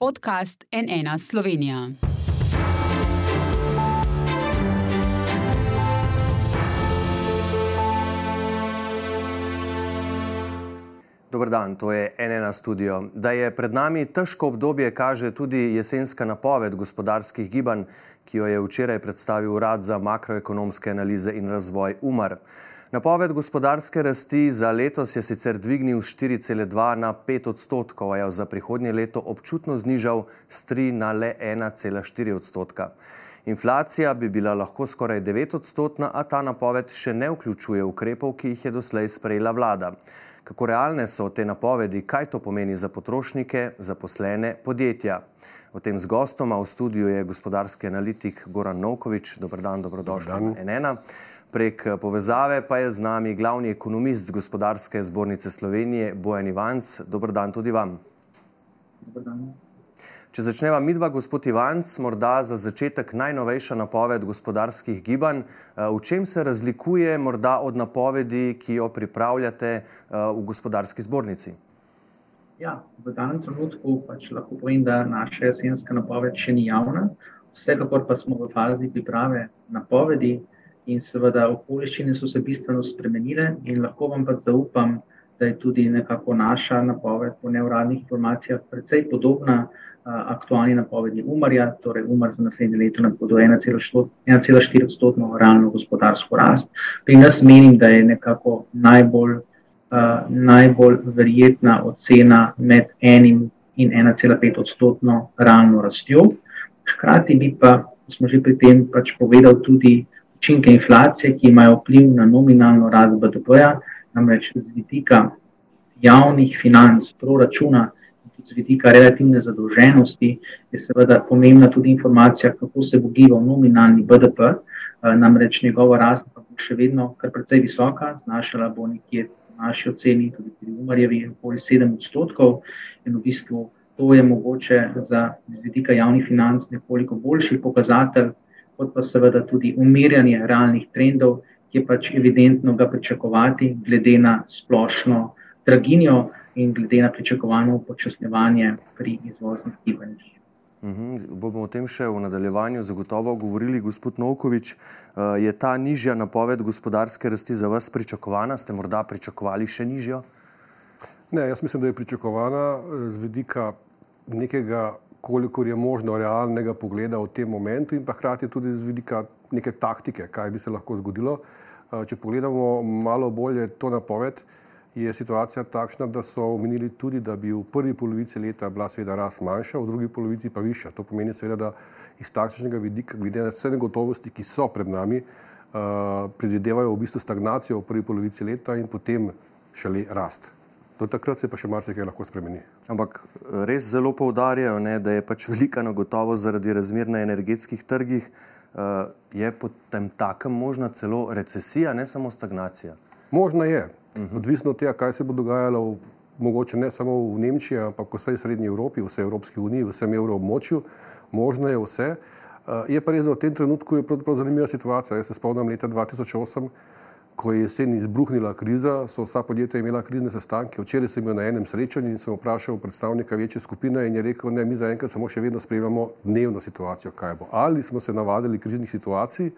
podcast NN Slovenija. Dober dan, to je NN studio. Da je pred nami težko obdobje, kaže tudi jesenska napoved gospodarskih gibanj, ki jo je včeraj predstavil Urad za makroekonomske analize in razvoj UMAR. Napoved gospodarske rasti za letos je sicer dvignil z 4,2 na 5 odstotkov, a je za prihodnje leto občutno znižal z 3 na le 1,4 odstotka. Inflacija bi bila lahko skoraj 9 odstotna, a ta napoved še ne vključuje ukrepov, ki jih je doslej sprejela vlada. Kako realne so te napovedi, kaj to pomeni za potrošnike, zaposlene, podjetja? O tem z gostoma v studiu je gospodarski analitik Goran Novkovič. Dobrodan, dobrodošli NN. Prek povezave pa je z nami glavni ekonomist gospodarske zbornice Slovenije, Bojan Ivanc. Dobrodan tudi vam. Dobrodan. Če začneva midva, gospod Ivanc, morda za začetek najnovejša napoved gospodarskih gibanj. V čem se razlikuje morda od napovedi, ki jo pripravljate v gospodarski zbornici? Ja, v danem trenutku pač lahko povem, da naša jesenska napoved še ni javna. Vsekakor pa smo v fazi priprave napovedi in seveda okoliščine so se bistveno spremenile in lahko vam pa zaupam, da je tudi nekako naša napoved po neuradnih informacijah precej podobna uh, aktualni napovedi Umarja, torej Umar za naslednje leto napoveduje 1,4 odstotno realno gospodarsko rast. Pri nas menim, da je nekako najbolj, uh, najbolj verjetna ocena med enim in 1,5 odstotno realno rastjo. Hkrati bi pa, smo že pri tem pač povedal tudi, učinke inflacije, ki imajo vpliv na nominalno rast BDP-ja, namreč z vidika javnih financ, proračuna in tudi z vidika relativne zadolženosti, je seveda pomembna tudi informacija, kako se bo gival nominalni BDP, namreč njegova rast pa bo še vedno kar precej visoka, znašala bo nekje v naši oceni, tudi pri Umarjevi, okoli 7 odstotkov in v bistvu to je mogoče za vidika javnih financ nekoliko boljši pokazatelj, kot pa seveda tudi umirjanje realnih trendov, ki je pač evidentno ga pričakovati, glede na splošno draginjo in glede na pričakovano upočasnjevanje pri izvoznih gibanjih. Uhum, bomo o tem še v nadaljevanju zagotovo govorili, gospod Novkovič. Je ta nižja napoved gospodarske rasti za vas pričakovana? Ste morda pričakovali še nižjo? Ne, jaz mislim, da je pričakovana z vidika nekega kolikor je možno realnega pogleda v tem momentu in pa hkrati tudi z vidika neke taktike, kaj bi se lahko zgodilo. Eh, če pogledamo malo bolje to napoved, je situacija takšna, da so omenili tudi, da bi v prvi polovici leta bila seveda rast manjša, v drugi polovici pa višja. To pomeni seveda, da iz takšnega vidika, glede na vse negotovosti, ki so pred nami, uh, predvidevajo v bistvu stagnacijo v prvi polovici leta in potem šele rast. Do takrat se pa še marsikaj lahko spremeni. Ampak eh, res zelo poudarjajo, ne, da je pač velika negotovost zaradi razmer na energetskih trgih. Uh, je potem takem možna celo recesija, ne samo stagnacija? Možna je. Uh -huh. Odvisno od tega, kaj se bo dogajalo, v, mogoče ne samo v Nemčiji, ampak v vsej Srednji Evropi, v vsej Evropski uniji, v vsem evroobmočju. Možno je vse. Uh, je pa res, da v tem trenutku je zanimiva situacija. Jaz se spomnim leta 2008 ko je jesen izbruhnila kriza, so vsa podjetja imela krizne sestanke. Včeraj sem bil na enem srečanju in sem vprašal predstavnika večje skupine in je rekel, da mi zaenkrat samo še vedno spremljamo dnevno situacijo, kaj bo. Ali smo se navadili kriznih situacij,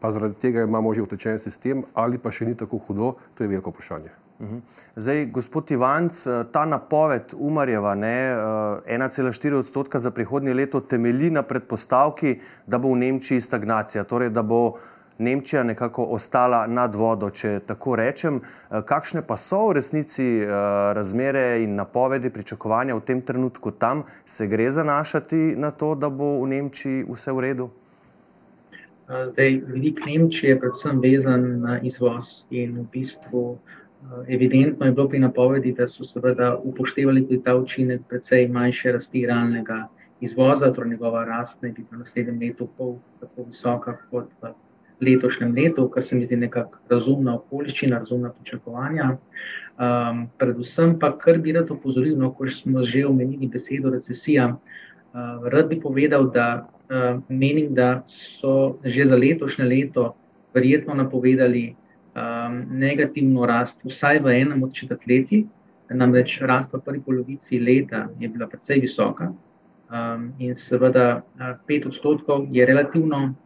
pa zaradi tega imamo že utečen sistem, ali pa še ni tako hudo, to je veliko vprašanje. Mhm. Zdaj, gospod Ivanc, ta napoved Umarjeva, 1,4 odstotka za prihodnje leto, temelji na predpostavki, da bo v Nemčiji stagnacija, torej da bo Nemčija nekako ostala nad vodo, če tako rečem. Eh, kakšne pa so v resnici eh, razmere in napovedi, pričakovanja v tem trenutku tam, se gre zanašati na to, da bo v Nemčiji vse v redu? Eh, zdaj, vidik Nemčije je predvsem vezan na izvoz in v bistvu evidentno je bilo pri napovedi, da so seveda upoštevali tudi ta učinek precej manjše rasti realnega izvoza, torej njegova rast naj bi v naslednjem letu pol tako visoka kot v letošnjem letu, kar se mi zdi nekako razumna okoliščina, razumna pričakovanja. Um, predvsem pa, kar bi rad opozoril, no, ko smo že omenili besedo recesija, uh, rad bi povedal, da uh, menim, da so že za letošnje leto verjetno napovedali um, negativno rast, vsaj v enem od četrtletij. Namreč rast v prvi polovici leta je bila precej visoka, Um, in seveda, pet odstotkov je relativno,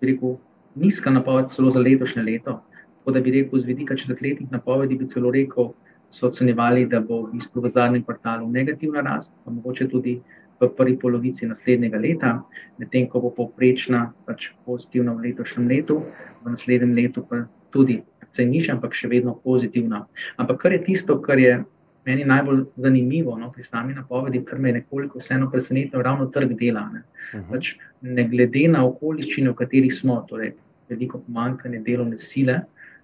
rekel, nizka napoved, celo za letošnje leto. Tako da bi rekel, z vidika četrtletnih napovedi, bi celo rekel, so ocenjevali, da bo v bistvu v zadnjem kvartalu negativna rast, pa mogoče tudi v prvi polovici naslednjega leta, medtem ko bo povprečna pač pozitivna v letošnjem letu, v naslednjem letu pa tudi precej nižja, ampak še vedno pozitivna. Ampak kar je tisto, kar je meni najbolj zanimivo no, pri sami napovedi, kar me je nekoliko vseeno presenetilo, ravno trg dela. Ne. Uh -huh. pač ne glede na okoliščine, v katerih smo, torej veliko pomankanje delovne sile,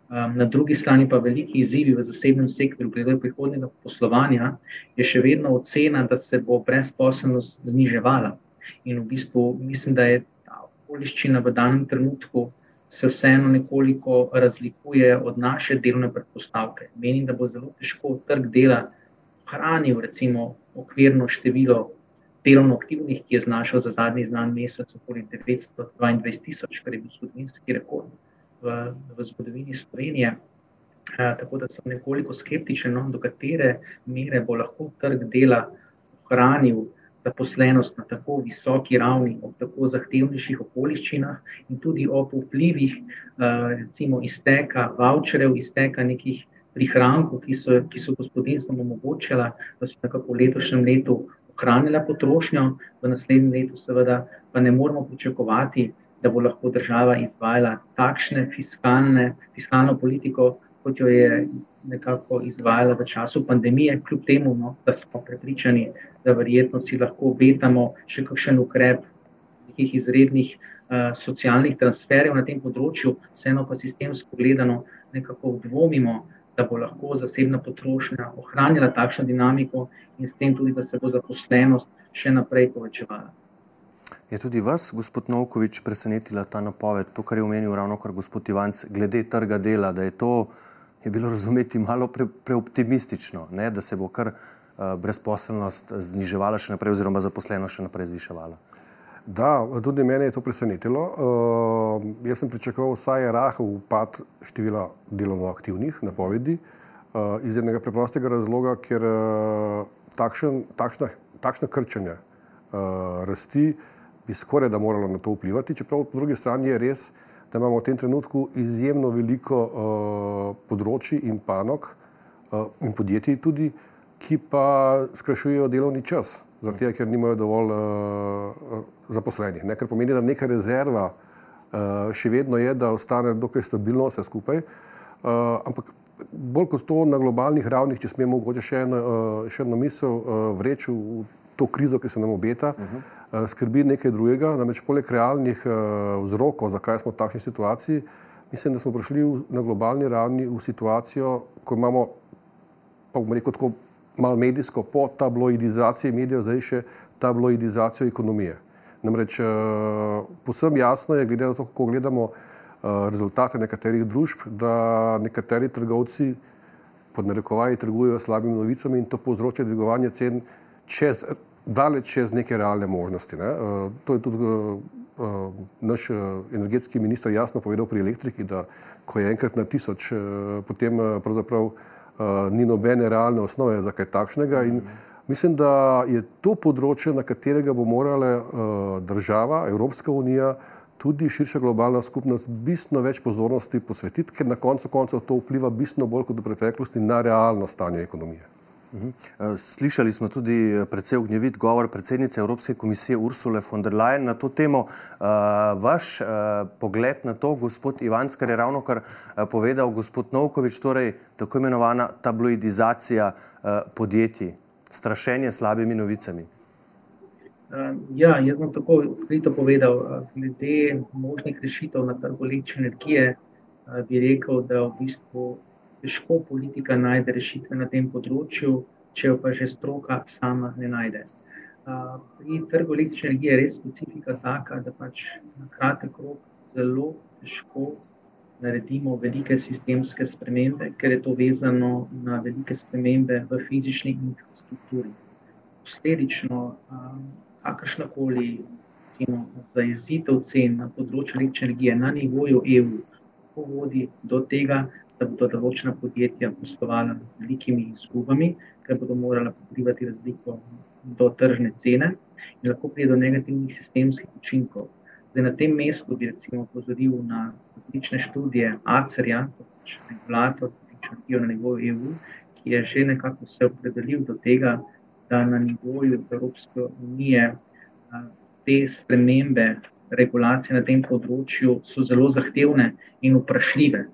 um, na drugi strani pa veliki izzivi v zasebnem sektorju, glede prihodnega poslovanja, je še vedno ocena, da se bo brezposelnost zniževala. In v bistvu mislim, da je ta okoliščina v danem trenutku se vseeno nekoliko razlikuje od naše delovne predpostavke. Menim, da bo zelo težko trg dela hranil, recimo, okvirno število delovno aktivnih, ki je znašel za zadnji znan mesec okoli 922 tisoč, kar je bil zgodovinski rekord v, v zgodovini Slovenije. E, tako da sem nekoliko skeptičen, no, do katere mere bo lahko trg dela ohranil zaposlenost na tako visoki ravni, ob tako zahtevnejših okoliščinah in tudi ob vplivih, eh, recimo, izteka voucherjev, izteka nekih prihrankov, ki so, ki so gospodinstvom omogočila, da so nekako v letošnjem letu ohranila potrošnjo, v naslednjem letu, seveda, pa ne moramo pričakovati, da bo lahko država izvajala takšne fiskalne, fiskalno politiko, kot jo je nekako izvajala v času pandemije, kljub temu, no, da smo prepričani, da verjetno si lahko obetamo še kakšen ukrep nekih izrednih uh, socialnih transferjev na tem področju, vseeno pa sistemsko gledano nekako dvomimo, da bo lahko zasebna potrošnja ohranila takšno dinamiko in s tem tudi, da se bo zaposlenost še naprej povečevala. Je tudi vas, gospod Novkovič, presenetila ta napoved, to, kar je omenil ravno kar gospod Ivanc, glede trga dela, da je to je bilo razumeti malo pre, preoptimistično, ne, da se bo kar uh, brezposelnost zniževala še naprej, oziroma zaposleno še naprej zviševala. Da, tudi mene je to presenetilo. Uh, jaz sem pričakoval vsaj rahel upad števila delovno aktivnih napovedi, uh, iz enega preprostega razloga, ker uh, takšen, takšna, takšna krčenja uh, rasti bi skoraj da moralo na to vplivati, čeprav po drugi strani je res, da imamo v tem trenutku izjemno veliko uh, področji in panog uh, in podjetij tudi, ki pa skrajšujejo delovni čas, zato ker nimajo dovolj uh, zaposlenih. Ne? Ker pomeni, da neka rezerva uh, še vedno je, da ostane dokaj stabilno vse skupaj. Uh, ampak bolj kot to na globalnih ravnih, če smemo mogoče še eno, uh, še eno misel uh, vreči v to krizo, ki se nam obeta. Uh -huh. Eh, skrbi nekaj drugega, namreč poleg realnih uh, vzrokov, zakaj smo v takšni situaciji, mislim, da smo prišli v, na globalni ravni v situacijo, ko imamo, pa bomo rekel tako malo medijsko, po tabloidizaciji medijev, zdaj še tabloidizacijo ekonomije. Namreč uh, posem jasno je, glede na to, kako gledamo uh, rezultate nekaterih družb, da nekateri trgovci pod narekovaji trgujejo slabimi novicami in to povzroča dvigovanje cen čez daleč čez neke realne možnosti. Ne. Uh, to je tudi naš energetski minister jasno povedal pri elektriki, da ko je enkrat na tisoč, potem pravzaprav ni nobene realne osnove za kaj takšnega. In mislim, da je to področje, na katerega bo morala uh, država, Evropska unija, tudi širša globalna skupnost bistveno več pozornosti posvetiti, ker na koncu koncev to vpliva bistveno bolj kot v preteklosti na realno stanje ekonomije. Mhm. Eh, slišali smo tudi eh, precej ognjevit govor predsednice Evropske komisije Ursule von der Leyen na to temo. Eh, vaš pogled na to, gospod Ivanc, kar je ravno kar povedal gospod Novkovič, torej tako imenovana tabloidizacija podjetij, strašenje slabimi novicami. Ja, jaz bom tako odkrito povedal, glede možnih rešitev na trgu električne energije, bi rekel, da v bistvu težko politika najde rešitve na tem področju, če jo pa že stroka sama ne najde. Pri trgu električne energije je res specifika taka, da pač na kratek rok zelo težko naredimo velike sistemske spremembe, ker je to vezano na velike spremembe v fizični infrastrukturi. Posledično, kakršna koli zajezitev cen na področju električne energije na nivoju EU, vodi do tega, da bodo določena podjetja poslovala z velikimi izgubami, ker bodo morala pokrivati razliko do tržne cene. in lahko pride do negativnih sistemskih učinkov. Zdaj, na tem mestu bi recimo pozoril na različne študije ACER-ja, pač regulator energijo na nivoju EU, ki je že nekako se opredelil do tega, da na nivoju Evropske unije te spremembe regulacije na tem področju so zelo zahtevne in vprašljive.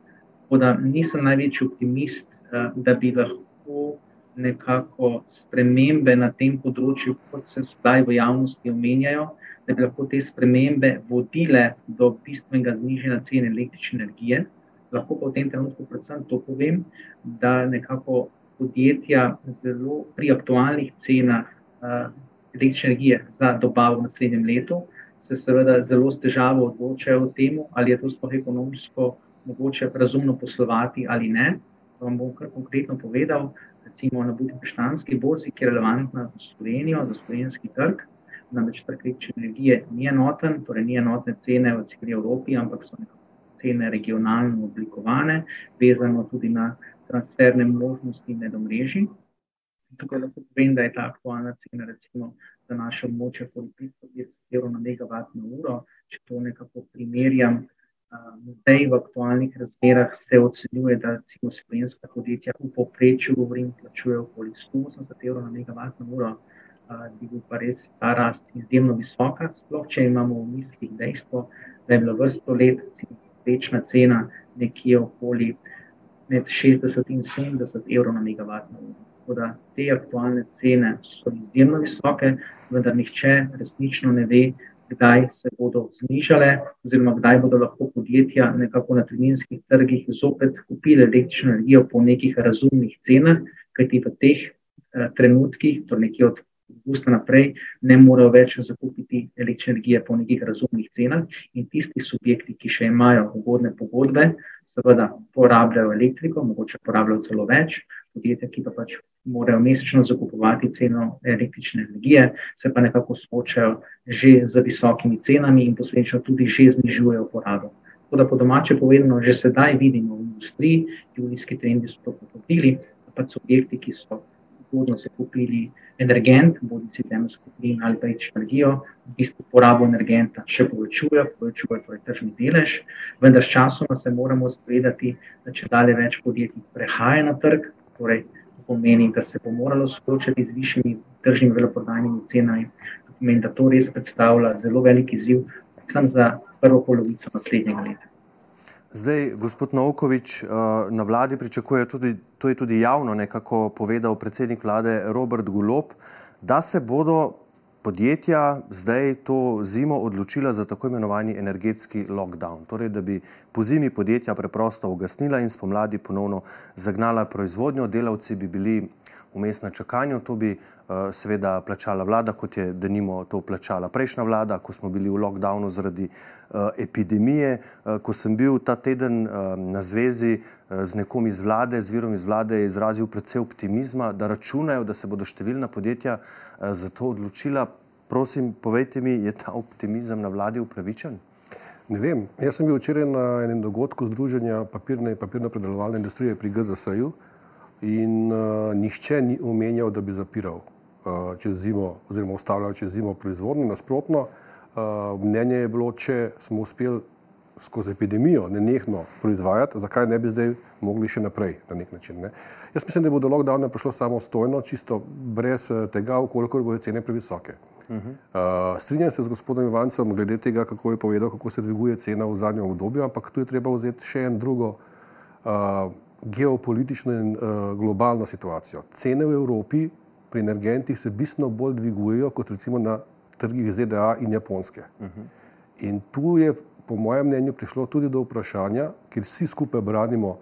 Tako da nisem največji optimist, da bi lahko nekako spremembe na tem področju, kot se zdaj v javnosti omenjajo, da bi lahko te spremembe vodile do bistvenega znižanja cene električne energije. Lahko pa v tem trenutku predvsem to povem, da nekako podjetja zelo pri aktualnih cenah električne energije za dobavo v naslednjem letu se seveda zelo s težavo odločajo o tem, ali je to sploh ekonomsko mogoče razumno poslovati ali ne. Vam bom kar konkretno povedal. Recimo na Budimpeštanski borzi, ki je relevantna za Slovenijo, za slovenski trg, namreč trg električne energije ni enoten, torej ni enotne cene v celi Evropi, ampak so cene regionalno oblikovane, vezano tudi na transferne možnosti med omrežji. Tukaj lahko povem, da je ta aktualna cena recimo za naše območje okoli 550 evrov na megavatno uro. Če to nekako primerjam, zdaj v aktualnih razmerah se ocenjuje, da recimo slovenska podjetja v povprečju, govorim, plačujejo okoli 180 evrov na megavatno uro, bi bil pa res ta rast izjemno visoka, sploh če imamo v mislih dejstvo, da je bila vrsto let povprečna cena nekje okoli med 60 in 70 evrov na megavatno uro. Tako da te aktualne cene so izjemno visoke, vendar nihče resnično ne ve, kdaj se bodo znižale, oziroma kdaj bodo lahko podjetja nekako na terminskih trgih zopet kupile električno energijo po nekih razumnih cenah, kajti v teh eh, trenutkih, torej nekje od avgusta naprej, ne morejo več zakupiti električne energije po nekih razumnih cenah, in tisti subjekti, ki še imajo ugodne pogodbe, seveda porabljajo elektriko, mogoče porabljajo celo več, podjetja, ki pa pač morajo mesečno zakupovati ceno električne energije, se pa nekako soočajo že z visokimi cenami in posledično tudi že znižujejo porabo. Tako da po domače povedano, že sedaj vidimo v industriji, julijski trendi so to potrdili, pa pač subjekti, ki so ugodno se kupili energent, bodi si zemljsko plin ali pa električno energijo, v bistvu porabo energenta še povečujejo, povečujejo torej tržni delež, vendar s časoma se moramo zavedati, da če dalje več podjetij prehaja na trg, torej to pomeni, da se bo moralo soočati z višjimi tržnimi veloprodajnimi cenami, to pomeni, da to res predstavlja zelo velik izziv, predvsem za prvo polovico naslednjega leta. Zdaj, gospod Novkovič, na vladi pričakuje tudi, to je tudi javno nekako povedal predsednik vlade Robert Golob, da se bodo podjetja zdaj to zimo odločila za tako imenovani energetski lockdown. Torej, da bi po zimi podjetja preprosto ugasnila in spomladi ponovno zagnala proizvodnjo, delavci bi bili vmes na čakanju, to bi uh, seveda plačala vlada, kot je denimo to plačala prejšnja vlada, ko smo bili v lockdownu zaradi uh, epidemije. Uh, ko sem bil ta teden uh, na zvezi uh, z nekom iz vlade, z virom iz vlade, je izrazil predvsej optimizma, da računajo, da se bodo številna podjetja uh, za to odločila. Prosim, povejte mi, je ta optimizem na vladi upravičen? Ne vem. Jaz sem bil včeraj na enem dogodku Združenja papirne in papirno-predelovalne industrije pri GZS-ju in uh, nihče ni omenjal, da bi zapiral uh, čez zimo, oziroma ustavljal čez zimo proizvodnjo. Nasprotno, uh, mnenje je bilo, če smo uspeli skozi epidemijo nenehno proizvajati, zakaj ne bi zdaj mogli še naprej na nek način. Ne? Jaz mislim, da bo do lockdowna prišlo samostojno, čisto brez tega, ukoliko bodo cene previsoke. Uh -huh. uh, strinjam se z gospodom Ivancem glede tega, kako je povedal, kako se dviguje cena v zadnjem obdobju, ampak tu je treba vzeti še en drugo uh, geopolitično in uh, globalno situacijo. Cene v Evropi pri energentih se bistveno bolj dvigujejo kot recimo na trgih ZDA in Japonske. Uh -huh. In tu je, po mojem mnenju, prišlo tudi do vprašanja, ker vsi skupaj branimo,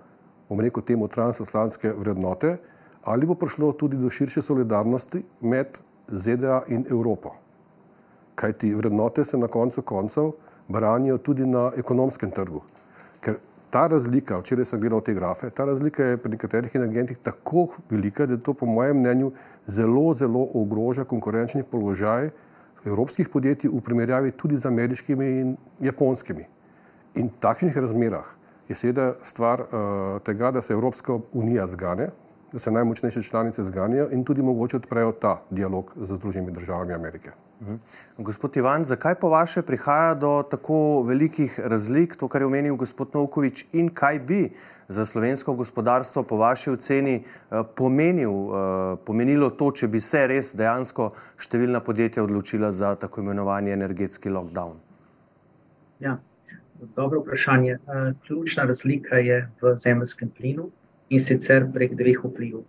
bom rekel, temu transatlantske vrednote, ali bo prišlo tudi do širše solidarnosti med ZDA in Evropo. Kaj ti vrednote se na koncu koncev branijo tudi na ekonomskem trgu. Ta razlika, včeraj sem gledal te grafe, ta razlika je pri nekaterih energentih tako velika, da to po mojem mnenju zelo, zelo ogroža konkurenčni položaj evropskih podjetij v primerjavi tudi z ameriškimi in japonskimi. In v takšnih razmerah je seveda stvar uh, tega, da se Evropska unija zgane, da se najmočnejše članice zganijo in tudi mogoče odprejo ta dialog z Združenimi državami Amerike. Mhm. Gospod Ivan, zakaj po vaše prihaja do tako velikih razlik, to, kar je omenil gospod Novkovič, in kaj bi za slovensko gospodarstvo po vaši oceni eh, pomenil, eh, pomenilo to, če bi se res dejansko številna podjetja odločila za tako imenovani energetski lockdown? Ja, dobro vprašanje. Eh, ključna razlika je v zemljskem plinu in sicer prek dveh vplivov.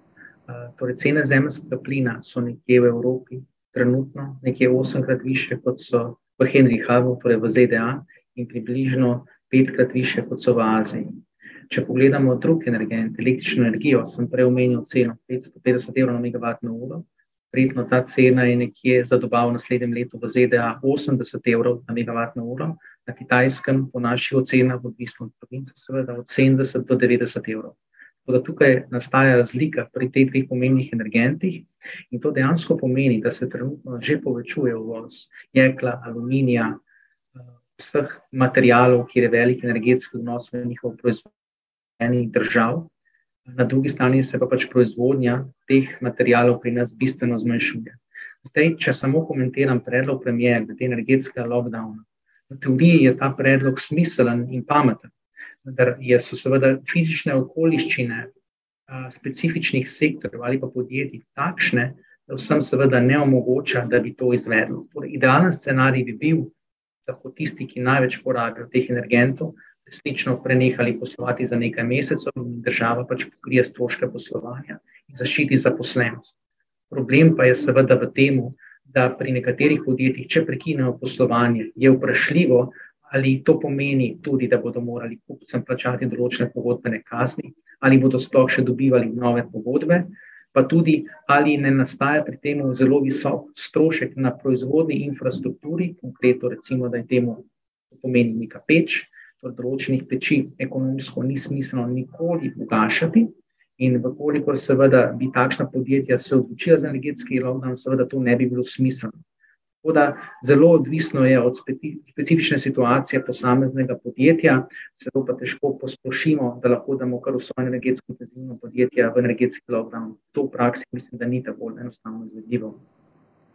Torej, cene zemljskega plina so nekje v Evropi trenutno nekje osemkrat više, kot so v Henry Hubu, torej v ZDA, in približno petkrat više, kot so v Aziji. Če pogledamo drug energent, električno energijo, sem prej omenil ceno 550 evrov na megavatno uro. Prijetno ta cena je nekje za dobavo v naslednjem letu v ZDA 80 evrov na megavatno uro, na kitajskem, po naših ocenah, odvisno od province, seveda od 70 do 90 evrov. Tako da tukaj nastaja razlika pri teh dveh pomembnih energentih in to dejansko pomeni, da se trenutno že povečuje uvoz jekla, aluminija, eh, vseh materijalov, kjer je velik energetski vnos v njihov proizvodnji držav. Na drugi strani se pa pač proizvodnja teh materijalov pri nas bistveno zmanjšuje. Zdaj, če samo komentiram predlog premijer glede energetskega lockdowna, v teoriji je ta predlog smiselen in pameten vendar so seveda fizične okoliščine a, specifičnih sektorjev ali pa podjetij takšne, da vsem seveda ne omogoča, da bi to izvedlo. Torej, idealen scenarij bi bil, da bo tisti, ki največ porabijo teh energentov, resnično prenehali poslovati za nekaj mesecev in država pač pokrije stroške poslovanja in zaščiti zaposlenost. Problem pa je seveda v tem, da pri nekaterih podjetjih, če prekinejo poslovanje, je vprašljivo, ali to pomeni tudi, da bodo morali kupcem plačati določene pogodbene kazni, ali bodo sploh še dobivali nove pogodbe, pa tudi ali ne nastaja pri tem zelo visok strošek na proizvodni infrastrukturi, konkretno recimo, da je temu pomeni neka peč, torej določenih peči ekonomsko ni smiselno nikoli ugašati. In, vkolikor seveda bi takšna podjetja se odločila za energetski lockdown, seveda to ne bi bilo smiselno. Tako da zelo odvisno je od specifične situacije posameznega podjetja, se to pa težko posplošimo, da lahko damo kar vso energetsko intenzivno podjetje v energetski lockdown. To v praksi mislim, da ni tako enostavno izvedljivo.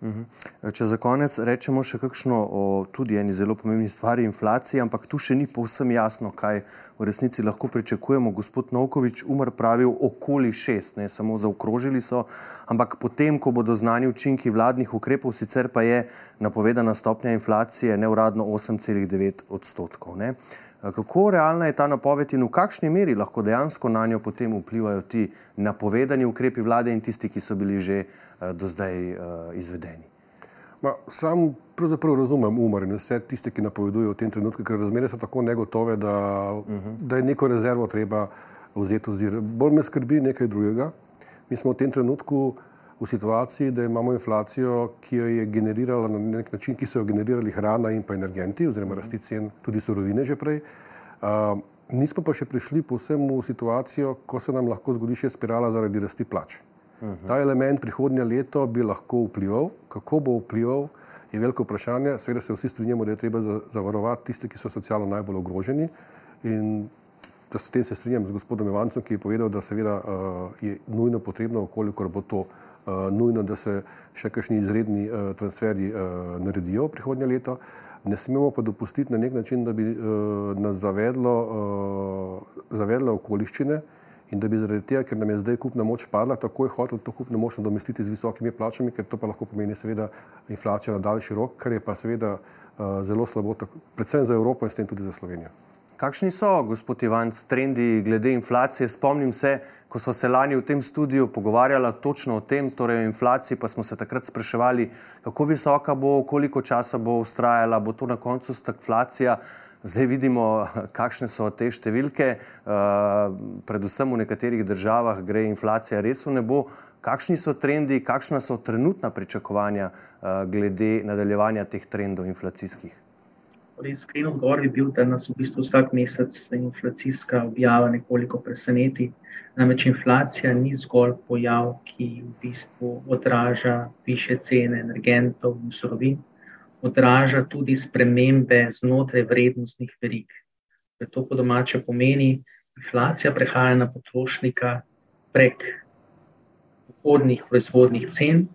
Mhm. Če za konec rečemo še kakšno o tudi eni zelo pomembni stvari, inflaciji, ampak tu še ni povsem jasno, kaj v resnici lahko pričakujemo. Gospod Novkovič umr pravil okoli šest, ne samo zaokrožili so, ampak potem, ko bodo znani učinki vladnih ukrepov, sicer pa je napovedana stopnja inflacije neuradno 8,9 odstotkov. Ne? Kako realna je ta napoved in v kakšni meri lahko dejansko na njo potem vplivajo ti napovedani ukrepi vlade in tisti, ki so bili že uh, do zdaj uh, izvedeni? Ma, sam pravzaprav razumem umor in vse tiste, ki napovedujejo v tem trenutku, ker razmere so tako negotove, da, uh mhm. -huh. da je neko rezervo treba vzeti ozir. Bolj me skrbi nekaj drugega. Mi smo v tem trenutku v situaciji, da imamo inflacijo, ki jo je generirala na nek način, ki so jo generirali hrana in pa energenti, oziroma rasti cen tudi surovine že prej. Uh, nismo pa še prišli povsem v situacijo, ko se nam lahko zgodi še spirala zaradi rasti plač. Uh -huh. Ta element prihodnje leto bi lahko vplival, kako bo vplival, je veliko vprašanje. Seveda se vsi strinjamo, da je treba zavarovati tiste, ki so socialno najbolj ogroženi. In da s tem se strinjam z gospodom Ivancem, ki je povedal, da seveda uh, je nujno potrebno, okolikor bo to nujno, da se še kakšni izredni uh, transferji uh, naredijo prihodnje leto. Ne smemo pa dopustiti na nek način, da bi uh, nas zavedlo, uh, zavedlo okoliščine in da bi zaradi tega, ker nam je zdaj kupna moč padla, takoj hotel to kupno moč nadomestiti z visokimi plačami, ker to pa lahko pomeni seveda inflacijo na daljši rok, kar je pa seveda uh, zelo slabo, tako, predvsem za Evropo in s tem tudi za Slovenijo. Kakšni so, gospod Ivan, trendi glede inflacije? Spomnim se, ko smo se lani v tem studiu pogovarjali točno o tem, torej o inflaciji, pa smo se takrat spraševali, kako visoka bo, koliko časa bo ustrajala, bo to na koncu stagflacija. Zdaj vidimo, kakšne so te številke. Uh, predvsem v nekaterih državah gre inflacija res v nebo. Kakšni so trendi, kakšna so trenutna pričakovanja uh, glede nadaljevanja teh trendov inflacijskih? Iskren odgovor je bil, da nas v bistvu vsak mesec inflacijska objava nekoliko preseneti. Namreč inflacija ni zgolj pojav, ki v bistvu odraža više cene energentov in surovin, odraža tudi spremembe znotraj vrednostnih verig. To po domače pomeni, inflacija prehaja na potrošnika prek vhodnih proizvodnih cen,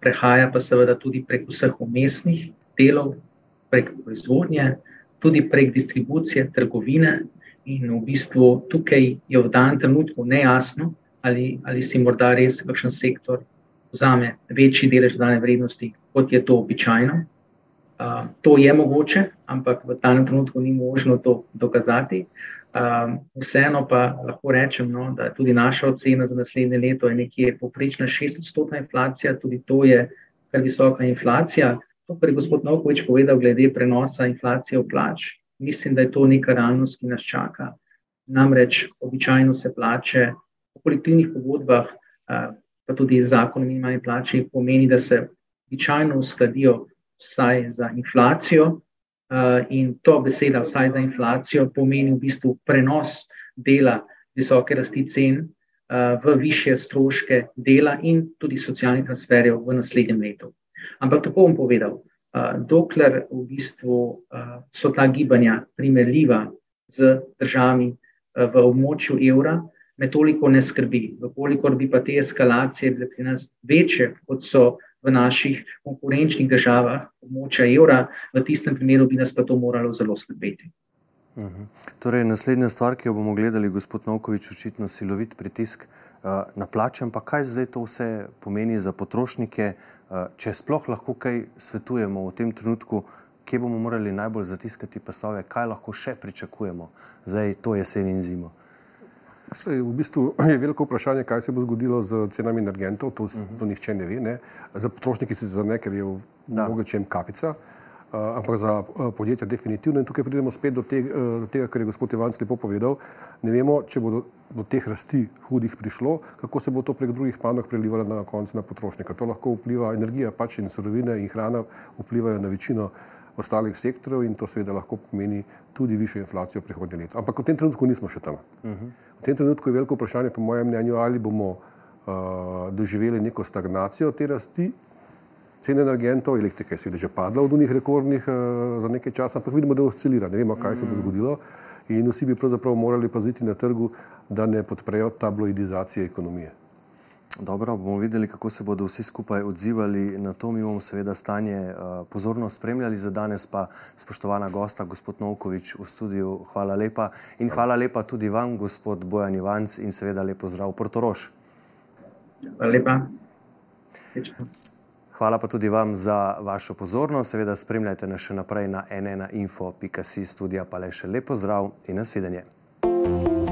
prehaja pa seveda tudi prek vseh umestnih delov, prek proizvodnje, tudi prek distribucije, trgovine. In v bistvu tukaj je v danem trenutku nejasno, ali, ali si morda res kakšen sektor vzame večji delež dodane vrednosti, kot je to običajno. Uh, to je mogoče, ampak v danem trenutku ni možno to dokazati. Um, vseeno pa lahko rečem, no, da je tudi naša ocena za naslednje leto nekje poprečna 6-odstotna inflacija, tudi to je kar visoka inflacija. To, kar je gospod Novkovič povedal glede prenosa inflacije v plač, mislim, da je to neka realnost, ki nas čaka. Namreč običajno se plače po kolektivnih pogodbah, uh, pa tudi zakon o minimalni plači, pomeni, da se običajno uskladijo vsaj za inflacijo. Uh, in to beseda, vsaj za inflacijo, pomeni v bistvu prenos dela visoke rasti cen uh, v više stroške dela in tudi socialnih transferjev v naslednjem letu. Ampak tako bom povedal, dokler v bistvu so ta gibanja primerljiva z državami v območju evra, me toliko ne skrbi. Vkolikor bi pa te eskalacije bile pri nas večje, kot so v naših konkurenčnih državah, območja evra, v tistem primeru bi nas pa to moralo zelo skrbeti. Uh mhm. -huh. Torej, naslednja stvar, ki jo bomo gledali, gospod Novkovič, očitno silovit pritisk uh, na plače. Pa kaj zdaj to vse pomeni za potrošnike, uh, če sploh lahko kaj svetujemo v tem trenutku, kje bomo morali najbolj zatiskati pasove, kaj lahko še pričakujemo zdaj to jesen in zimo? Sej, v bistvu je veliko vprašanje, kaj se bo zgodilo z cenami energentov, to, uh -huh. to nihče ne ve. Ne? Za potrošnike se zdi, ker je v mogočem kapica, uh, ampak za uh, podjetja definitivno. In tukaj pridemo spet do, te, uh, do tega, kar je gospod Ivanc lepo povedal. Ne vemo, če bo do, do teh rasti hudih prišlo, kako se bo to prek drugih panog prelivalo na koncu na potrošnika. To lahko vpliva energija, pač in surovine in hrana vplivajo na večino ostalih sektorov in to seveda lahko pomeni tudi višjo inflacijo prihodnje leto. Ampak v tem trenutku nismo še tam. Uh -huh. V tem trenutku je veliko vprašanje, po mojem mnenju, ali bomo uh, doživeli neko stagnacijo te rasti cen energentov, elektrike je že padla od unih rekordnih uh, za nekaj časa, ampak vidimo, da oscilira, ne vemo, kaj se bo zgodilo in vsi bi pravzaprav morali paziti na trgu, da ne podprejo tabloidizacije ekonomije. Dobro, bomo videli, kako se bodo vsi skupaj odzivali na to. Mi bomo seveda stanje uh, pozorno spremljali. Za danes pa spoštovana gosta, gospod Novkovič v studiu, hvala lepa. In hvala lepa tudi vam, gospod Bojan Ivanc in seveda lepo zdrav Portoroš. Hvala lepa. Hvala pa tudi vam za vašo pozornost. Seveda spremljajte nas še naprej na nnainfo.si studija pa le še lepo zdrav in nasvidenje. thank you